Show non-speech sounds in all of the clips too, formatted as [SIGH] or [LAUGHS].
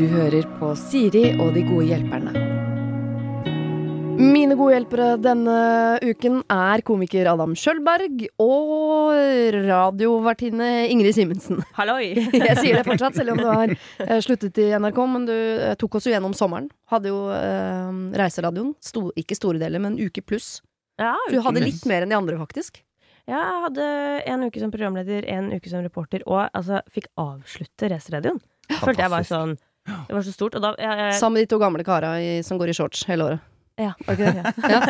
Du hører på Siri og de gode hjelperne. Mine gode hjelpere denne uken er komiker Adam Schjølberg og radiovertinne Ingrid Simensen. Halloi! [LAUGHS] Jeg sier det fortsatt, selv om du har eh, sluttet i NRK, men du eh, tok oss jo gjennom sommeren. Hadde jo eh, Reiseradioen. Sto, ikke store deler, men uke pluss. Ja, Du hadde litt mer enn de andre, faktisk. Ja, jeg hadde en uke som programleder, en uke som reporter, og altså fikk avslutte Racerradioen. Følte jeg var sånn Det var så stort. Og da jeg, jeg, Sammen med de to gamle kara i, som går i shorts hele året. Ja. Var ikke det? Ja.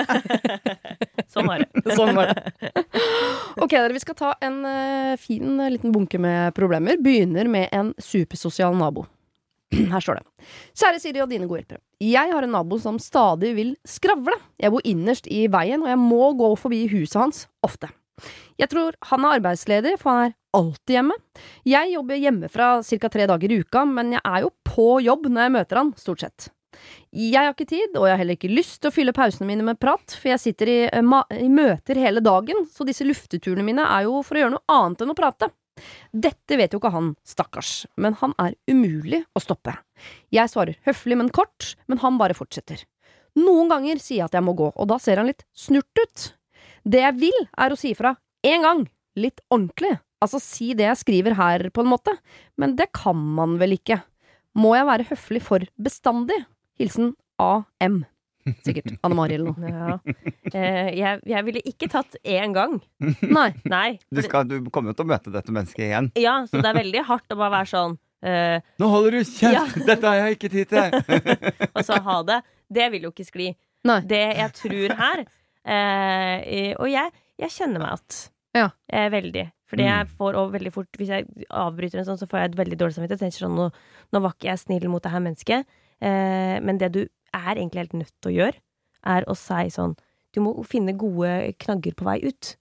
[LAUGHS] Sånn var det. [LAUGHS] Sånn var det. Ok, dere, vi skal ta en uh, fin eh, liten bunke med problemer. Begynner med en supersosial nabo. [CLEARS THROAT] Her står det. Kjære Siri og dine gode hjelpere. Jeg har en nabo som stadig vil skravle. Jeg bor innerst i veien, og jeg må gå forbi huset hans ofte. Jeg tror han er arbeidsledig, for han er alltid hjemme. Jeg jobber hjemmefra ca. tre dager i uka, men jeg er jo på jobb når jeg møter han, stort sett. Jeg har ikke tid, og jeg har heller ikke lyst til å fylle pausene mine med prat, for jeg sitter i, eh, i møter hele dagen, så disse lufteturene mine er jo for å gjøre noe annet enn å prate. Dette vet jo ikke han, stakkars, men han er umulig å stoppe. Jeg svarer høflig, men kort, men han bare fortsetter. Noen ganger sier jeg at jeg må gå, og da ser han litt snurt ut. Det jeg vil, er å si ifra én gang, litt ordentlig, altså si det jeg skriver her, på en måte, men det kan man vel ikke. Må jeg være høflig for bestandig? Hilsen AM. Sikkert Anne Mari eller noe. Ja. Eh, jeg, jeg ville ikke tatt én gang. Nei. Nei. Du, skal, du kommer jo til å møte dette mennesket igjen. Ja, så det er veldig hardt å bare være sånn eh, Nå holder du kjeft! Ja. [LAUGHS] Dette har jeg ikke tid til! [LAUGHS] og så ha det. Det vil jo ikke skli. Nei. Det jeg tror her eh, Og jeg, jeg kjenner meg at Ja. eh, veldig. Fordi jeg Mm. får over veldig fort Hvis jeg avbryter en sånn, så får jeg et veldig dårlig samvittighet. Tenker sånn, nå, nå var ikke jeg snill mot det her mennesket. Eh, men det du er egentlig helt nødt til å gjøre, er å si sånn Du må finne gode knagger på vei ut.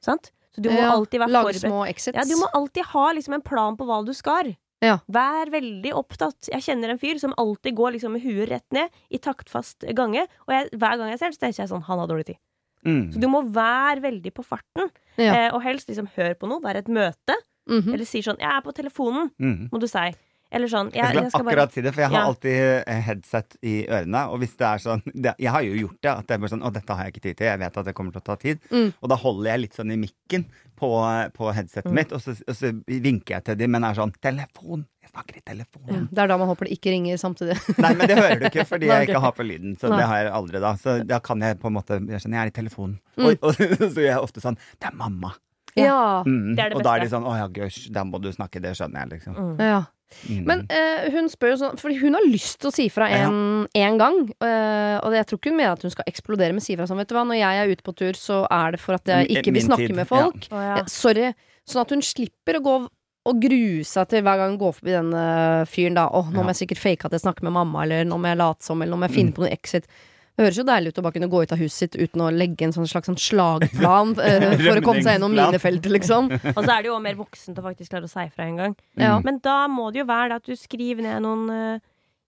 Sant? Så du må Ja, alltid være Lage forberedt. små exits. Ja, du må alltid ha liksom en plan på hva du skal. Ja. Vær veldig opptatt. Jeg kjenner en fyr som alltid går liksom med huet rett ned i taktfast gange. Og jeg, hver gang jeg ser ham, så tenker jeg sånn Han har dårlig tid. Mm. Så du må være veldig på farten. Ja. Eh, og helst liksom hør på noe. Være et møte. Mhm. Eller si sånn 'Jeg er på telefonen', Mm. må du si. Eller sånn Jeg Jeg, skulle jeg skal akkurat bare si det, for jeg har Ja. alltid eh, headset i ørene. Og hvis det er sånn det, Jeg har jo gjort det. At det er bare sånn Å, dette har jeg ikke tid til. Jeg vet at det kommer til å ta tid. Mm. Og da holder jeg litt sånn i mikken på, på headsetet Mm. mitt, og så, og så vinker jeg til dem, men er sånn Telefon! Jeg snakker i Ja, telefon. Det er da man håper det ikke ringer samtidig. [LAUGHS] Nei, men det hører du ikke, [LAUGHS] fordi jeg ikke har på lyden. Så Nei. det har jeg aldri da. Så da kan jeg på en måte Jeg skjønner, jeg er i telefonen. Mm. Og, og [LAUGHS] så gjør jeg ofte sånn Det er mamma. Ja. Mm. Det er det og da er de sånn Å ja, gøsj, da må du snakke. Det skjønner jeg, liksom. Mm. ja. Mm. Men eh, hun spør jo sånn Fordi hun har lyst til å si fra Ja. en, en gang. eh, og jeg tror ikke hun mener at hun skal eksplodere med si fra sånn. Vet du hva, når jeg er ute på tur, så er det for at jeg ikke vil snakke tid, med folk. Å, ja. Eh, Sorry. Sånn at hun slipper å gå og grue seg til hver gang hun går forbi den eh, fyren da. Åh, nå må jeg sikkert fake at jeg snakker med mamma, eller nå må jeg late som, eller nå må jeg finne Mm. på noe exit. Det høres jo deilig ut å bare kunne gå ut av huset sitt uten å legge en sånn slags sånn slagplan [LAUGHS] eh, for å komme seg gjennom minefeltet, liksom. [LAUGHS] Og så er det jo mer voksen til å faktisk klare å si fra en gang. Ja. Mm. Men da må det jo være at du skriver ned noen eh,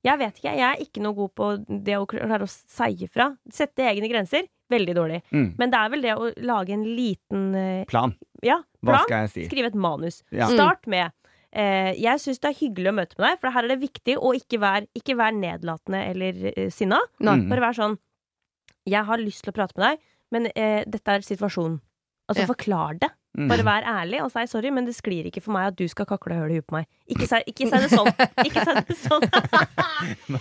Jeg vet ikke, jeg er ikke noe god på det å klare å si fra. Sette egne grenser. Veldig dårlig. Mm. Men det er vel det å lage en liten eh, Plan. ja, Hva skal jeg si? Skrive et manus. Ja. Start med Jeg syns det er hyggelig å møte med deg, for her er det viktig å ikke være, ikke være nedlatende eller eh, sinna. Nei. Mm. Bare være sånn Jeg har lyst til å prate med deg, men eh, dette er situasjonen. Altså, Ja. forklar det. Mm. Bare vær ærlig og si sorry, men det sklir ikke for meg at du skal kakle høl i huet på meg. Ikke si, ikke si det sånn. Ikke si det sånn. [LAUGHS]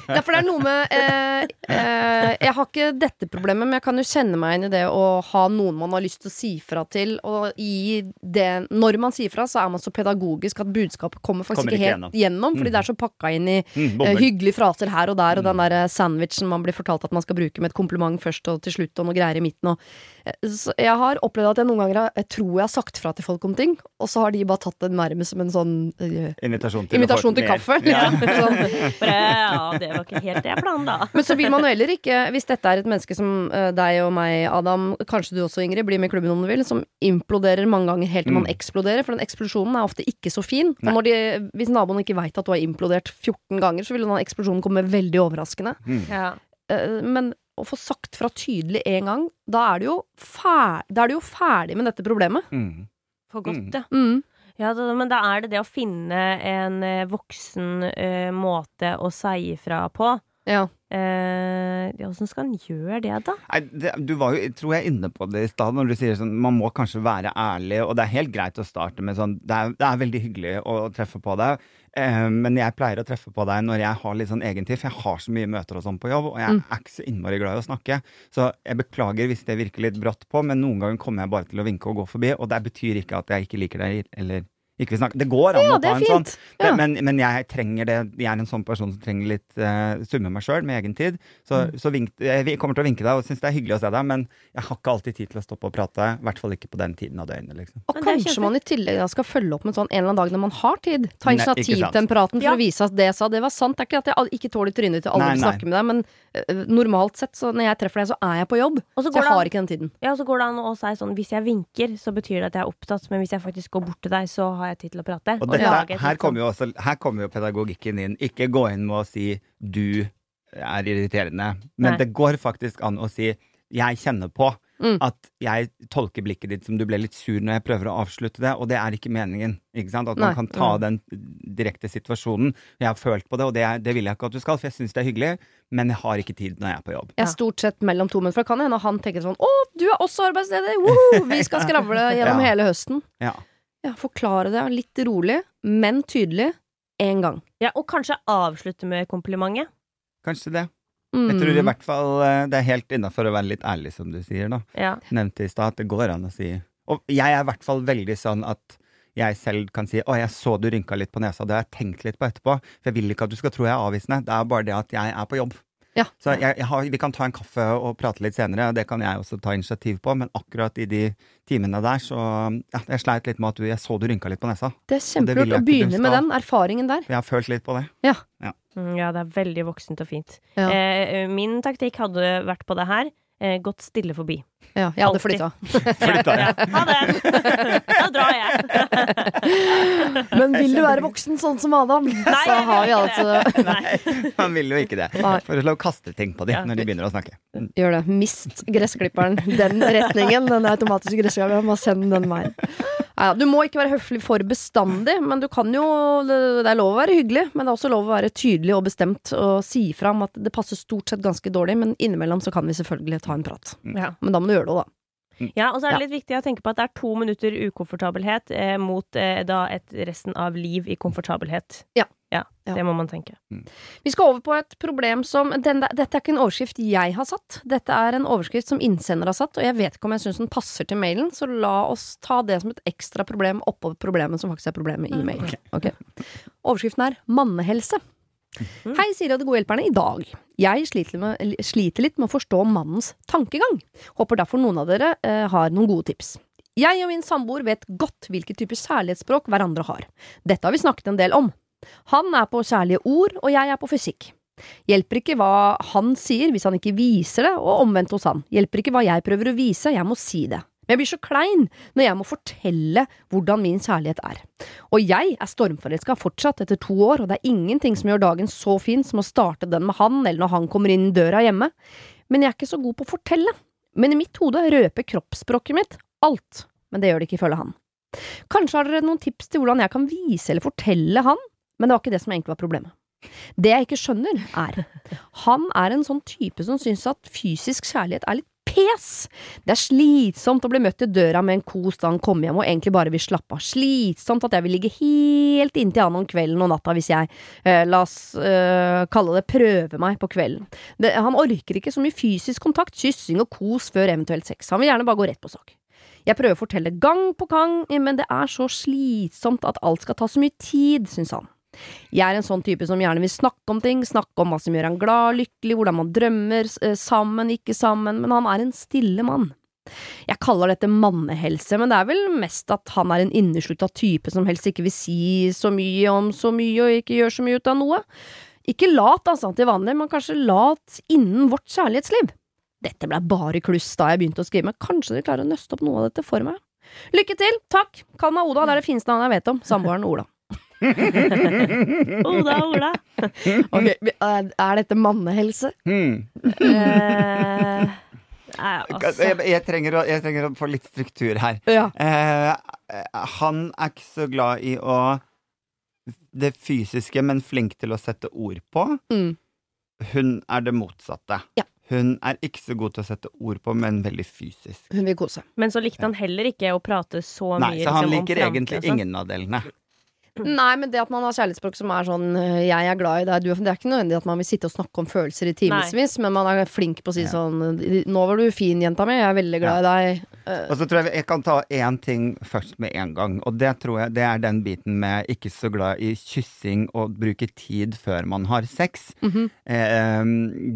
Ja, for det er noe med eh, eh, Jeg har ikke dette problemet, men jeg kan jo kjenne meg inn i det å ha noen man har lyst til å si fra til. Og i det, når man sier fra, så er man så pedagogisk at budskapet kommer faktisk Kommer ikke ikke helt gjennom. Fordi Mm. det er så pakka inn i Mm, eh, hyggelige fraser her og der, og den Mm. der sandwichen man blir fortalt at man skal bruke med et kompliment først og til slutt, og noe greier i midten. Og, eh, så jeg har opplevd at jeg noen ganger har, jeg tror jeg har sagt fra til folk om ting, og så har de bare tatt det nærmest som en sånn uh, Invitasjon til, invitasjon til kaffe. Ja. Liksom. [LAUGHS] Sånn. Ja, det var ikke helt det jeg planla. Men så vil man jo heller ikke, hvis dette er et menneske som uh, deg og meg, Adam, kanskje du også, Ingrid, blir med i klubben om du vil, som imploderer mange ganger helt til man Mm. eksploderer, for den eksplosjonen er ofte ikke så fin. Og når de, hvis naboen ikke veit at du har implodert 14 ganger, så vil den eksplosjonen komme veldig overraskende. Mm. Ja. Uh, Men å få sagt fra tydelig en gang, da er du jo, fer da er du jo ferdig med dette problemet. Mm. For godt, Mm. ja. Mm. Ja, da, men da er det det å finne en eh, voksen uh, måte å si ifra på. Ja. Eh, Åssen skal en gjøre det, da? Nei, det, du var jo, tror jeg, inne på det i stad, når du sier sånn Man må kanskje være ærlig, og det er helt greit å starte med sånn Det er, det er veldig hyggelig å treffe på deg, eh, men jeg pleier å treffe på deg når jeg har litt sånn egentid, for jeg har så mye møter og sånn på jobb, og jeg Mm. er ikke så innmari glad i å snakke. Så jeg beklager hvis det virker litt brått på, men noen ganger kommer jeg bare til å vinke og gå forbi, og det betyr ikke at jeg ikke liker deg, eller. Det går an Ja, å ta en sånn. Ja. men, men jeg trenger det. Jeg er en sånn person som trenger litt uh, summe meg sjøl med egen tid. Så, Mm. så vink, jeg kommer til å vinke deg og syns det er hyggelig å se deg, men jeg har ikke alltid tid til å stoppe og prate. I hvert fall ikke på den tiden av døgnet, liksom. Og kanskje man i tillegg skal følge opp med sånn en eller annen dag når man har tid. Ta initiativ ikke til den praten for Ja. å vise at det jeg sa, det var sant. Det er ikke at jeg ikke tåler trynet til alle som snakker snakke med deg, men uh, normalt sett, så når jeg treffer deg, så er jeg på jobb. Og så Så jeg har an, ikke den tiden. ja, og så går det an å si sånn Hvis jeg vinker, så betyr det at jeg er opptatt, men hvis jeg faktisk går bort til deg, så har jeg tid til å prate. Og Og dette, lage her, kommer jo også, her kommer jo pedagogikken inn. Ikke gå inn med å si 'du er irriterende', men Nei. det går faktisk an å si 'jeg kjenner på'. Mm. At jeg tolker blikket ditt som du ble litt sur når jeg prøver å avslutte det, og det er ikke meningen. Ikke sant? At Nei. man kan ta den direkte situasjonen. Jeg har følt på det, og det, er, det vil jeg ikke at du skal, for jeg syns det er hyggelig, men jeg har ikke tid når jeg er på jobb. Jeg er stort sett mellom to, men for det kan hende han tenker sånn Å, du er også arbeidsledig! Woo! Vi skal skravle [LAUGHS] gjennom Ja. hele høsten. Ja. Ja, forklare det litt rolig, men tydelig. Én gang. Ja, og kanskje avslutte med komplimentet. Kanskje det. Mm. Jeg tror i hvert fall eh, det er helt innafor å være litt ærlig, som du sier, da. Ja. Nevnte i stad at det går an å si Og jeg er i hvert fall veldig sånn at jeg selv kan si 'Å, jeg så du rynka litt på nesa', det har jeg tenkt litt på etterpå. For jeg vil ikke at du skal tro jeg er avvisende. Det er bare det at jeg er på jobb. Ja. Så jeg, jeg har, vi kan ta en kaffe og prate litt senere, og det kan jeg også ta initiativ på, men akkurat i de timene der, så Ja, jeg sleit litt med at du, jeg så du rynka litt på nesa. Det er kjempelurt å begynne med den erfaringen der. Jeg har følt litt på det. Ja. ja, det er veldig voksent og fint. Ja. Eh, min taktikk hadde vært på det her. Eh, gått stille forbi. Ja, jeg hadde flytta. Flytta, [LAUGHS] ja. Ha det! da drar jeg. [LAUGHS] Men vil du være voksen sånn som Adam, Nei, så har vi altså [LAUGHS] Nei. Man vil jo ikke det. Foreslå å kaste ting på dem Ja. når de begynner å snakke. Gjør det. Mist gressklipperen den retningen. Den automatiske gressklipperen. Bare send den veien. Ja, du må ikke være høflig for bestandig, men du kan jo Det det er lov å være hyggelig, men det er også lov å være tydelig og bestemt og si fra om at det passer stort sett ganske dårlig, men innimellom så kan vi selvfølgelig ta en prat. Ja. Men da må du gjøre det òg, da. Ja, og så er det litt viktig å tenke på at det er to minutter ukomfortabelhet eh, mot eh, da et resten av liv i komfortabelhet. Ja. ja. Ja. Det må man tenke. Vi skal over på et problem som den, Dette er ikke en overskrift jeg har satt. Dette er en overskrift som innsender har satt, og jeg vet ikke om jeg syns den passer til mailen, så la oss ta det som et ekstra problem oppå problemet som faktisk er problemet i mailen. Ok. Overskriften er mannehelse. Hei, Siri og de gode hjelperne. I dag. Jeg sliter, med, sliter litt med å forstå mannens tankegang. Håper derfor noen av dere eh, har noen gode tips. Jeg og min samboer vet godt hvilke typer kjærlighetsspråk hverandre har. Dette har vi snakket en del om. Han er på kjærlige ord, og jeg er på fysikk. Hjelper ikke hva han sier hvis han ikke viser det, og omvendt hos han. Hjelper ikke hva jeg prøver å vise, jeg må si det. Men jeg blir så klein når jeg må fortelle hvordan min kjærlighet er. Og jeg er stormforelska fortsatt etter to år, og det er ingenting som gjør dagen så fin som å starte den med han, eller når han kommer inn døra hjemme. Men jeg er ikke så god på å fortelle. Men i mitt hode røper kroppsspråket mitt alt, men det gjør det ikke ifølge han. Kanskje har dere noen tips til hvordan jeg kan vise eller fortelle han, men det var ikke det som egentlig var problemet. Det jeg ikke skjønner, er Han er en sånn type som syns at fysisk kjærlighet er litt pes. Det er slitsomt å bli møtt i døra med en kos da han kommer hjem og egentlig bare vil slappe av. Slitsomt at jeg vil ligge helt inntil han om kvelden og natta hvis jeg, eh, la oss eh, kalle det prøve meg på kvelden. Det, han orker ikke så mye fysisk kontakt, kyssing og kos før eventuelt sex. Han vil gjerne bare gå rett på sak. Jeg prøver å fortelle gang på gang, men det er så slitsomt at alt skal ta så mye tid, syns han. Jeg er en sånn type som gjerne vil snakke om ting, snakke om hva som gjør han glad, lykkelig, hvordan man drømmer, eh, sammen, ikke sammen, men han er en stille mann. Jeg kaller dette mannehelse, men det er vel mest at han er en inneslutta type som helst ikke vil si så mye om så mye og ikke gjør så mye ut av noe. Ikke lat, altså, til vanlig, men kanskje lat innen vårt kjærlighetsliv. Dette ble bare kluss da jeg begynte å skrive, men kanskje dere klarer å nøste opp noe av dette for meg? Lykke til! Takk! Kall meg Oda, det er det fineste navnet jeg vet om. Samboeren Ola. Oda, Ola. Ok, er dette mannehelse? Hmm. Eh, Nei, Jeg, altså. jeg, trenger å, jeg trenger å få litt struktur her. Ja. Eh, han er ikke så glad i å det fysiske, men flink til å sette ord på. Mm. Hun er det motsatte. Ja. Hun er ikke så god til å sette ord på, men veldig fysisk. Hun vil kose. Men så likte han heller ikke å prate så Nei, mye så han liksom, liker egentlig sånn. ingen av delene. Nei, men det at man har kjærlighetsspråk som er sånn øh, 'jeg er glad i deg', du, det er ikke nødvendig at man vil sitte og snakke om følelser i timevis, men man er flink på å si Ja. sånn 'nå var du fin, jenta mi, jeg er veldig glad i deg'. Uh, Og så tror jeg jeg kan ta én ting først med en gang, og det tror jeg det er den biten med ikke så glad i kyssing og bruke tid før man har sex. Mhm. eh,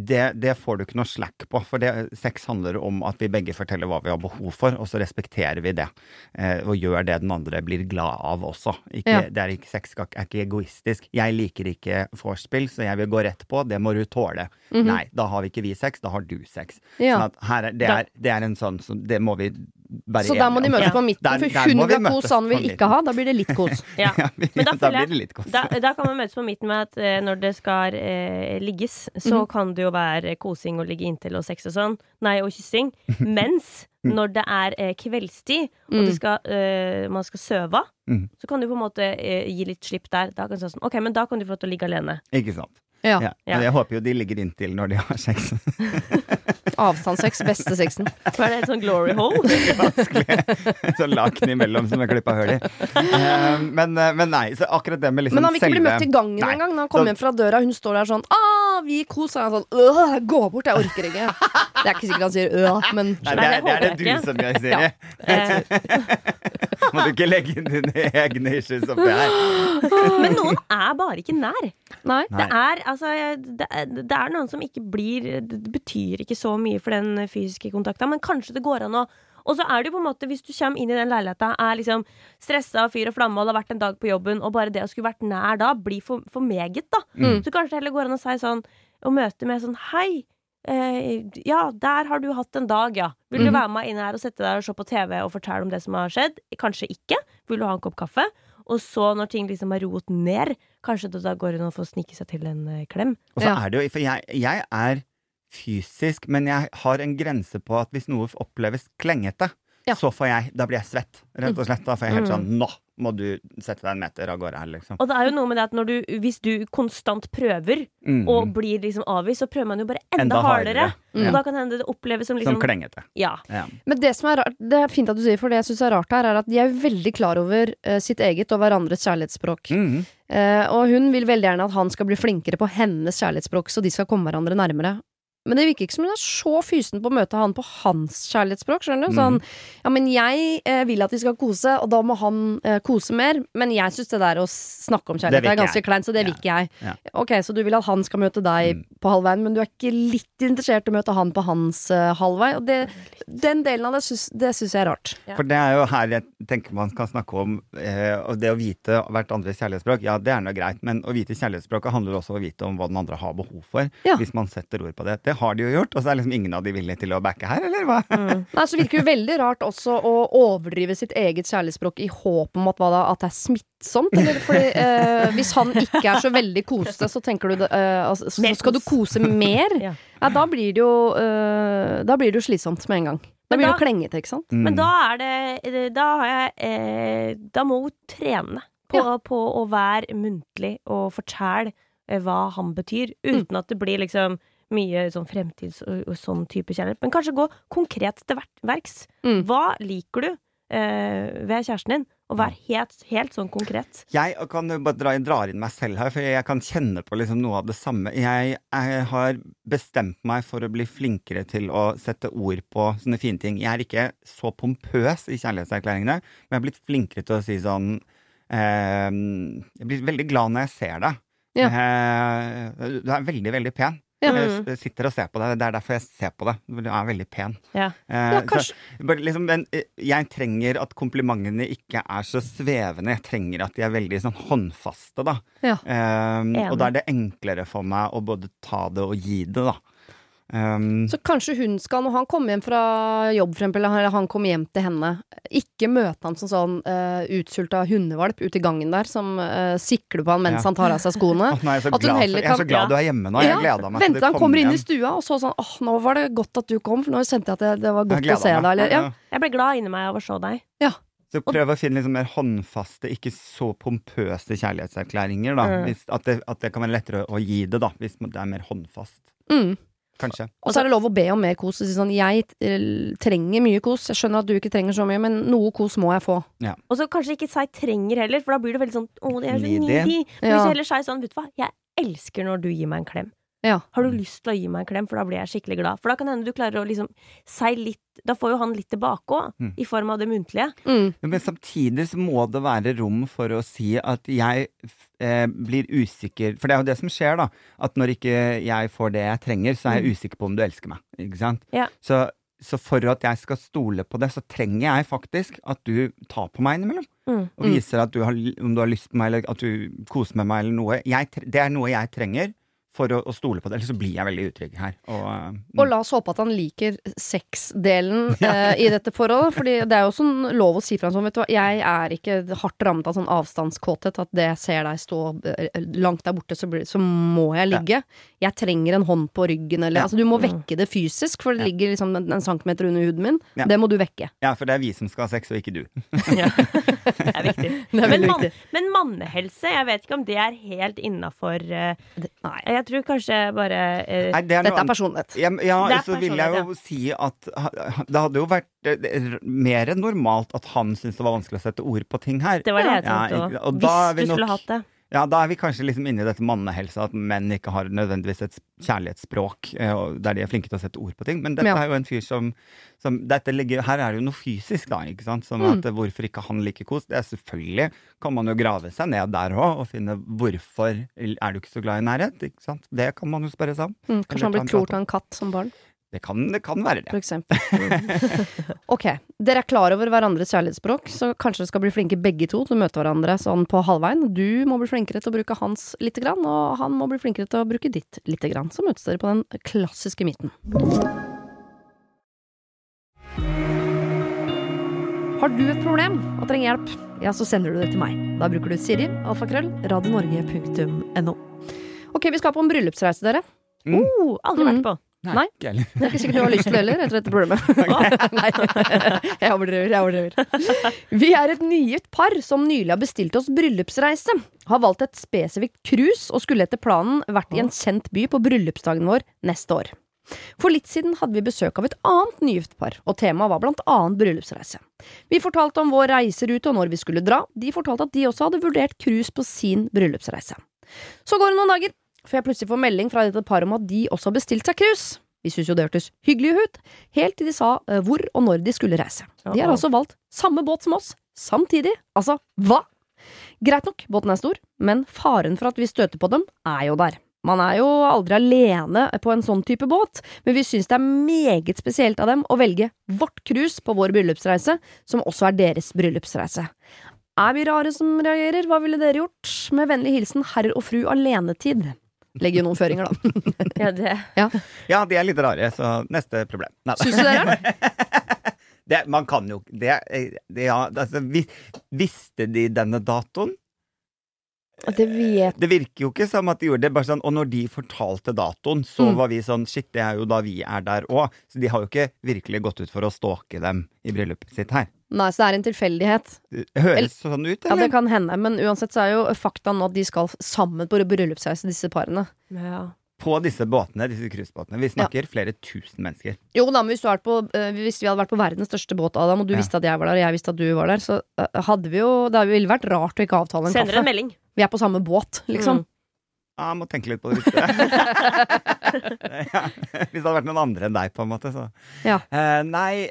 det, det får du ikke noe slack på, for det, sex handler om at vi begge forteller hva vi har behov for, og så respekterer vi det. Eh, og gjør det den andre blir glad av også. Ikke, Ja. det er ikke, sex er ikke egoistisk. Jeg liker ikke vorspiel, så jeg vil gå rett på. Det må du tåle. Mhm. Nei, da har vi ikke vi sex, da har du sex. Ja. Sånn at her er, det, er, det er en sånn så Det må vi være Så der må de møtes ja. på midten, Der- for hun vil ha kos, han vil ikke ha. Da blir det litt kos. [LAUGHS] Ja. Men da da blir det litt kos. Da, da kan man møtes på midten med at eh, når det skal eh, ligges, så Mhm. kan det jo være kosing og ligge inntil og sex og sånn. Nei, og kyssing. [LAUGHS] Mens når det er eh, kveldstid, og Mm. det skal, eh, man skal søve Mm. så kan du på en måte eh, gi litt slipp der. Da kan du si sånn, ok, men da kan du få lov til å ligge alene. Ikke sant. Ja. Ja. Ja. Men jeg håper jo de ligger inntil når de har sex. [LAUGHS] Avstandssex, beste sexen. Hva er det et sånn glory hole. [LAUGHS] Vanskelig. Så laken imellom som er klippa hull i. Eh, Men, eh, men nei, så akkurat det med liksom Men han vil ikke bli møtt i gangen engang. Når han kommer Så- hjem fra døra, hun står der sånn ah, vi koser. Han er sånn øh, gå bort, jeg orker ikke. Det er ikke sikkert han sier øh, men Nei, det, er, det er det det du som gjør, Siri. Ja. [LAUGHS] Må du ikke legge inn dine egne issues oppi her. men noen er bare ikke nær. Nei. Nei. Det er, altså, det, det er noen som ikke blir Det betyr ikke så mye for den fysiske kontakta, men kanskje det går an å og så er det jo på en måte, hvis du kommer inn i den leiligheta, er liksom stressa og fyr og flamme og det har vært en dag på jobben, og bare det å skulle vært nær da, blir for, for meget, da. Mm. Så kanskje det heller går an å si sånn, og møte med sånn Hei, eh, ja, der har du hatt en dag, ja. Vil du Mhm. være med inn her og sette deg og se på TV og fortelle om det som har skjedd? Kanskje ikke. Vil du ha en kopp kaffe? Og så, når ting liksom har roet ned, kanskje det da går an å få snike seg til en eh, klem. Og så Ja. er det jo, for jeg, jeg er fysisk, men jeg har en grense på at hvis noe oppleves klengete, Ja. så får jeg, da blir jeg svett, rett og slett. Da får jeg helt Mm. sånn, nå må du sette deg en meter av gårde her, liksom. Og det er jo noe med det at når du, hvis du konstant prøver Mm. og blir liksom avvist, så prøver man jo bare enda, Enda hardere. hardere. Mm. Og da kan hende det oppleves som liksom Som klengete. Ja. Ja. Men det som er rart, det er fint at du sier, for det jeg syns er rart her, er at de er veldig klar over uh, sitt eget og hverandres kjærlighetsspråk. Mm. Uh, og hun vil veldig gjerne at han skal bli flinkere på hennes kjærlighetsspråk, så de skal komme hverandre nærmere. Men det virker ikke som hun er så fysen på å møte han på hans kjærlighetsspråk. skjønner du? Sånn, ja, men jeg eh, vil at vi skal kose, og da må han eh, kose mer. Men jeg syns det der å snakke om kjærlighet er ganske jeg. kleint, så det vil ikke jeg. Ja. Ok, Så du vil at han skal møte deg Mm. på halvveien, men du er ikke litt interessert i å møte han på hans eh, halvvei? Og det, den delen av det syns, jeg er rart. Ja. For det er jo her jeg tenker man kan snakke om eh, og det å vite hvert andres kjærlighetsspråk. Ja, det er nå greit, men å vite kjærlighetsspråket handler også om å vite om hva den andre har behov for. Ja. Hvis man setter ord på det. Det har de jo gjort, og så er liksom ingen av de villige til å backe her, eller hva? Mm. Nei, så virker det jo veldig rart også å overdrive sitt eget kjærlighetsspråk i håp om at, hva da, at det er smittsomt. Eller fordi eh, hvis han ikke er så veldig kosete, så tenker du eh, altså, så skal du kose mer. [LAUGHS] Ja. Ja, da blir det jo eh, Da blir det jo slitsomt med en gang. Da blir det jo klengete, ikke sant? Mm. Men da er det Da har jeg eh, Da må hun trene på, Ja. på å være muntlig og fortelle eh, hva han betyr, uten at det blir liksom mye sånn fremtids- og, og sånn type kjærlighet. Men kanskje gå konkret til verks. Mm. Hva liker du eh, ved kjæresten din? Og vær helt, helt sånn konkret. Jeg kan bare dra, drar inn meg selv her, for jeg kan kjenne på liksom noe av det samme. Jeg, jeg har bestemt meg for å bli flinkere til å sette ord på sånne fine ting. Jeg er ikke så pompøs i kjærlighetserklæringene, men jeg har blitt flinkere til å si sånn eh, Jeg blir veldig glad når jeg ser deg. Ja. Eh, du er veldig, veldig pen. Ja. Jeg sitter og ser på deg. Det er derfor jeg ser på deg. Du er veldig pen. Ja. Eh, Ja, så- bare liksom, men eh, jeg trenger at komplimentene ikke er så svevende. Jeg trenger at de er veldig sånn håndfaste, da. Ja. Ehm, og da er det enklere for meg å både ta det og gi det, da. Um, Så kanskje hun skal, når han kommer hjem fra jobb, for eksempel, eller han kommer hjem til henne, ikke møte han som sånn uh, utsulta hundevalp ute i gangen der, som uh, sikler på han mens Ja. han tar av seg skoene. [LAUGHS] Oh, nei, jeg, er for, jeg er så glad du er hjemme nå. Jeg Ja, gleda meg til du han kom kommer inn i stua, og så sånn åh, nå var det godt at du kom, for nå kjente jeg at det, det var godt å se meg. deg, eller ja. Ja. Jeg ble glad inni meg av å se deg. Så prøv å finne liksom mer håndfaste, ikke så pompøse kjærlighetserklæringer. Da. Mm. Hvis, at, det, at det kan være lettere å gi det, da, hvis det er mer håndfast. Mm. Kanskje. Og så er det lov å be om mer kos. Og si sånn, jeg eh, trenger mye kos, jeg skjønner at du ikke trenger så mye, men noe kos må jeg få. Og så kanskje ikke si trenger heller, for da blir det veldig sånn å, det er så Needy. Men Ja. hvis du heller sier sånn, vet du hva, jeg elsker når du gir meg en klem. Ja. Har du lyst til å gi meg en klem, for da blir jeg skikkelig glad. For da kan hende du klarer å liksom si litt Da får jo han litt tilbake òg, Mm. i form av det muntlige. Mm. Men samtidig så må det være rom for å si at jeg eh, blir usikker For det er jo det som skjer, da. At når ikke jeg får det jeg trenger, så er jeg usikker på om du elsker meg. Ikke sant? Ja. Så, så for at jeg skal stole på det, så trenger jeg faktisk at du tar på meg innimellom. Mm. Og viser at du har, om du har lyst på meg, eller at du koser med meg, eller noe. Jeg, det er noe jeg trenger for å, å stole på det. Eller så blir jeg veldig utrygg her. Og, uh, Og la oss håpe at han liker sexdelen [LAUGHS] uh, i dette forholdet. Fordi det er jo sånn lov å si fra sånn, vet du hva, jeg er ikke hardt rammet av sånn avstandskåthet. At det jeg ser deg stå eh, langt der borte, så, blir, så må jeg ligge. Jeg trenger en hånd på ryggen, eller Ja. Altså, du må vekke det fysisk, for det Ja. ligger liksom en, en centimeter under huden min. Ja. Det må du vekke. ja, for det er vi som skal ha sex, og ikke du. [LAUGHS] Det er viktig. [LAUGHS] Det er Men, man, men mannehelse, jeg vet ikke om det er helt innafor uh, Nei. Jeg tror kanskje bare eh, Nei, det er Dette noe er personlighet. Ja, ja Det er så vil jeg jo si at ha- det hadde jo vært eh, mer enn normalt at han syntes det var vanskelig å sette ord på ting her. Det var det jeg Ja, tenkte ikke- òg. og da er Hvis du du skulle hatt det. Ja, da er vi kanskje liksom inne i dette mannehelsa, at menn ikke har nødvendigvis et kjærlighetsspråk eh, der de er flinke til å sette ord på ting. Men dette Ja. er jo en fyr som, som ligger, Her er det jo noe fysisk, da. ikke sant? Som Mm. at eh, hvorfor ikke han liker kos. Det er selvfølgelig kan man jo grave seg ned der òg og finne hvorfor er du ikke så glad i nærhet. ikke sant? Det kan man jo spørre seg om. Mm, kanskje han ble klort av en katt som barn. Det kan, det kan være for det. eksempel. Mm. [LAUGHS] ok, dere er klar over hverandres kjærlighetsspråk, så kanskje dere skal bli flinke begge to til å møte hverandre sånn på halvveien. Du må bli flinkere til å bruke hans lite grann, og han må bli flinkere til å bruke ditt lite grann. Så møtes dere på den klassiske midten. Har du et problem og trenger hjelp, ja, så sender du det til meg. Da bruker du Siri, alfakrøll, radionorge.no. Ok, vi skal på en bryllupsreise, dere. Mm. Oh, aldri Mm. vært på. Nei. ikke. Det er ikke sikkert du har lyst til det heller, etter dette problemet. [LAUGHS] [LAUGHS] Nei, jeg overdriver, jeg overdriver. Vi er et nygift par som nylig har bestilt oss bryllupsreise. Har valgt et spesifikt cruise og skulle etter planen vært i en kjent by på bryllupsdagen vår neste år. For litt siden hadde vi besøk av et annet nygift par, og temaet var blant annet bryllupsreise. Vi fortalte om vår reiserute og når vi skulle dra, de fortalte at de også hadde vurdert cruise på sin bryllupsreise. Så går det noen dager, før jeg plutselig får melding fra dette paret om at de også har bestilt seg cruise. Vi syntes jo det hørtes hyggelig ut, helt til de sa eh, hvor og når de skulle reise. De har altså valgt samme båt som oss, samtidig. Altså, hva? Greit nok, båten er stor, men faren for at vi støter på dem, er jo der. Man er jo aldri alene på en sånn type båt, men vi syns det er meget spesielt av dem å velge vårt cruise på vår bryllupsreise, som også er deres bryllupsreise. Er vi rare som reagerer? Hva ville dere gjort? Med vennlig hilsen herr og fru alenetid. Legger jo noen føringer, da. [LAUGHS] Ja, det. Ja, de er litt rare, så neste problem. Neida. Syns du er [LAUGHS] Det, man kan jo det, det, ja, altså, vis, Visste de denne datoen? Det vet Det virker jo ikke som at de gjorde det. bare sånn, Og når de fortalte datoen, så Mm. var vi sånn Shit, det er jo da vi er der òg. Så de har jo ikke virkelig gått ut for å stalke dem i bryllupet sitt her. Nei, så det er en tilfeldighet. Høres sånn ut, eller? Ja, det kan hende, men uansett så er jo fakta nå at de skal sammen på bryllupsreise, disse parene. Ja. På disse båtene, disse cruisebåtene. Vi snakker flere tusen mennesker. Jo da, men hvis, du på, eh, hvis vi hadde vært på verdens største båt, Adam, og du Ja. visste at jeg var der, og jeg visste at du var der, så eh, hadde vi jo Det ville vært rart å ikke avtale en Sender en melding. Vi er på samme båt, liksom. Mm. Ja, jeg må tenke litt på det. [LAUGHS] [LAUGHS] ja, hvis det hadde vært noen andre enn deg, på en måte, så Ja. Uh, Nei,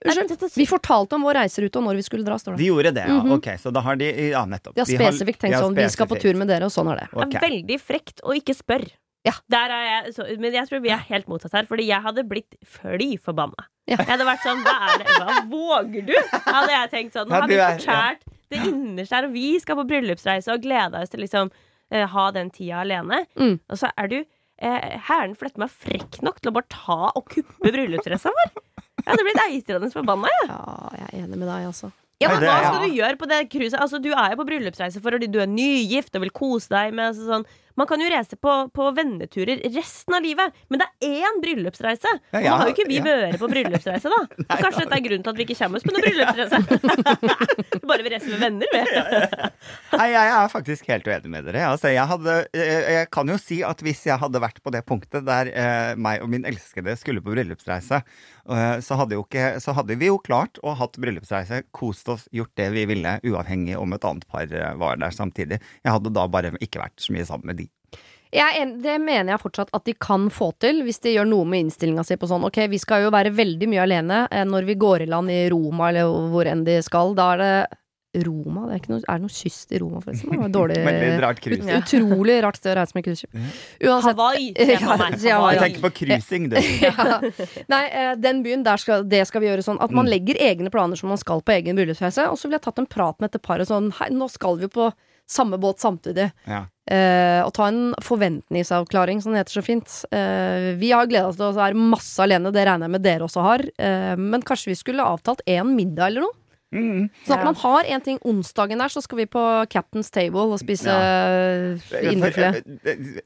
Unnskyld. Vi fortalte om vår reiserute og når vi skulle dra, står det. de gjorde det, ja. Mhm. Ok, så da har de Ja, nettopp. Vi har spesifikt tenkt sånn, vi skal på tur med dere, og sånn er det. Det er veldig frekt å ikke spørre. Ja. Der er jeg, så, men jeg tror vi er helt motsatt her, fordi jeg hadde blitt fly forbanna. Ja. Jeg hadde vært sånn Hva er det? Hva våger du? Hadde jeg tenkt sånn. Nå har vi fortært det innerste her, og vi skal på bryllupsreise og gleda oss til liksom uh, ha den tida alene. Mm. Og så er du eh, hæren flette meg frekk nok til å bare ta og kuppe bryllupsdressa vår. Jeg hadde blitt eitrende forbanna, jeg. Ja, jeg er enig med deg, altså. Ja, men Hva skal du gjøre på det cruiset? Altså, du er jo på bryllupsreise fordi du er nygift og vil kose deg med altså, sånn. Man kan jo reise på, på venneturer resten av livet, men det er én bryllupsreise. Ja, Og ja, nå har jo ikke vi ja. vært på bryllupsreise, da. [LAUGHS] Og kanskje dette er grunnen til at vi ikke kommer oss på noen bryllupsreise. [LAUGHS] Bare vi reiser med venner, vi. Nei, jeg er faktisk helt uenig med dere. Altså, jeg, hadde, jeg, jeg kan jo si at hvis jeg hadde vært på det punktet der eh, meg og min elskede skulle på bryllupsreise, eh, så, hadde ikke, så hadde vi jo klart å hatt bryllupsreise, kost oss, gjort det vi ville, uavhengig om et annet par eh, var der samtidig. Jeg hadde da bare ikke vært så mye sammen med de. Jeg det mener jeg fortsatt at de kan få til, hvis de gjør noe med innstillinga si på sånn Ok, vi skal jo være veldig mye alene eh, når vi går i land i Roma, eller hvor enn de skal. Da er det Roma? Det er, ikke noe, er det noe kyst i Roma, forresten? Det var dårlig [LAUGHS] Veldig rart cruise. ut, Utrolig rart sted å reise med cruiseskip. Hawaii, [LAUGHS] jeg. Ja. Jeg tenker på cruising, du. [LAUGHS] ja. Nei, eh, den byen, der skal, det skal vi gjøre sånn at man Mm. legger egne planer som man skal på egen bryllupsreise. Og så ville jeg tatt en prat med et par og sånn Hei, nå skal vi på samme båt samtidig. Ja. Eh, og ta en forventningsavklaring, som det heter så fint. Eh, vi har gleda oss til å være masse alene, det regner jeg med dere også har. Eh, men kanskje vi skulle avtalt én middag eller noe? Mm. Sånn at Ja. man har en ting. Onsdagen der så skal vi på Captain's Table og spise ja. indrefilet.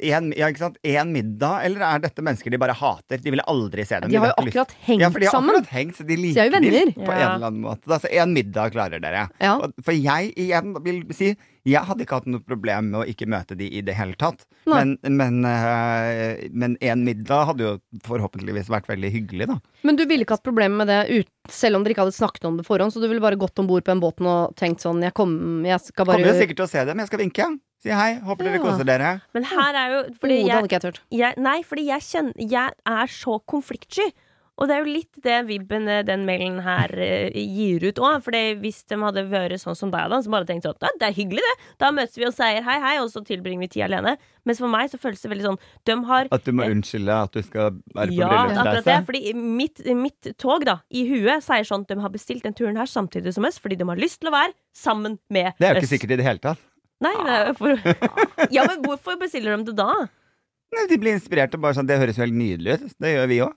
Ja, ikke sant? En middag, eller er dette mennesker de bare hater? De ville aldri se dem. De har jo akkurat hengt ja, for de har sammen. akkurat hengt, så de liker De er jo venner. på en eller annen måte. Altså, én en middag klarer dere. Ja. Og- For jeg igjen vil si jeg hadde ikke hatt noe problem med å ikke møte de i det hele tatt. Nei. Men, men, eh, men en middag hadde jo forhåpentligvis vært veldig hyggelig, da. Men du ville ikke hatt problemer med det ut, selv om dere ikke hadde snakket om det forhånd? Så du ville bare gått om bord på en båten og tenkt sånn Jeg, kom, jeg skal bare Kommer jo sikkert til å se dem. Jeg skal vinke. Si hei. Håper dere Ja. koser dere. Men her er jo fordi jeg, jeg, Nei, fordi jeg kjenner Jeg er så konfliktsky. Og det er jo litt det vibben eh, den mailen her eh, gir ut òg. For hvis de hadde vært sånn som deg, da, som bare tenkte at «Ja, Det er hyggelig, det. Da møtes vi og sier hei, hei, og så tilbringer vi tid alene. Mens for meg så føles det veldig sånn De har At du må unnskylde at du skal være på ja, akkurat det. Fordi mitt, mitt tog da, i huet sier sånn at de har bestilt den turen her samtidig som oss, fordi de har lyst til å være sammen med oss. Det er jo oss. ikke sikkert i det hele tatt. Nei, for... [LAUGHS] Ja, men hvorfor bestiller de det da? De blir inspirert og bare sånn Det høres jo helt nydelig ut. Det gjør vi òg.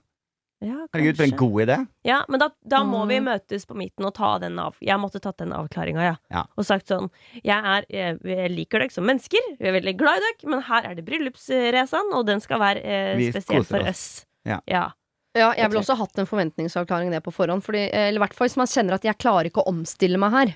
Ja, Herregud, for en god idé. Ja, men da, da må vi Mm. møtes på midten og ta den av. Jeg måtte tatt den avklaringa, ja. Ja. Og sagt sånn Jeg, er, jeg, jeg liker dere som mennesker, vi er veldig glad i dere, men her er det bryllupsracen, og den skal være eh, Vi spesiell for oss. oss. Ja. ja. Ja, jeg ville også hatt en forventningsavklaring det på forhånd. Fordi, eller i hvert fall hvis man kjenner at jeg klarer ikke å omstille meg her.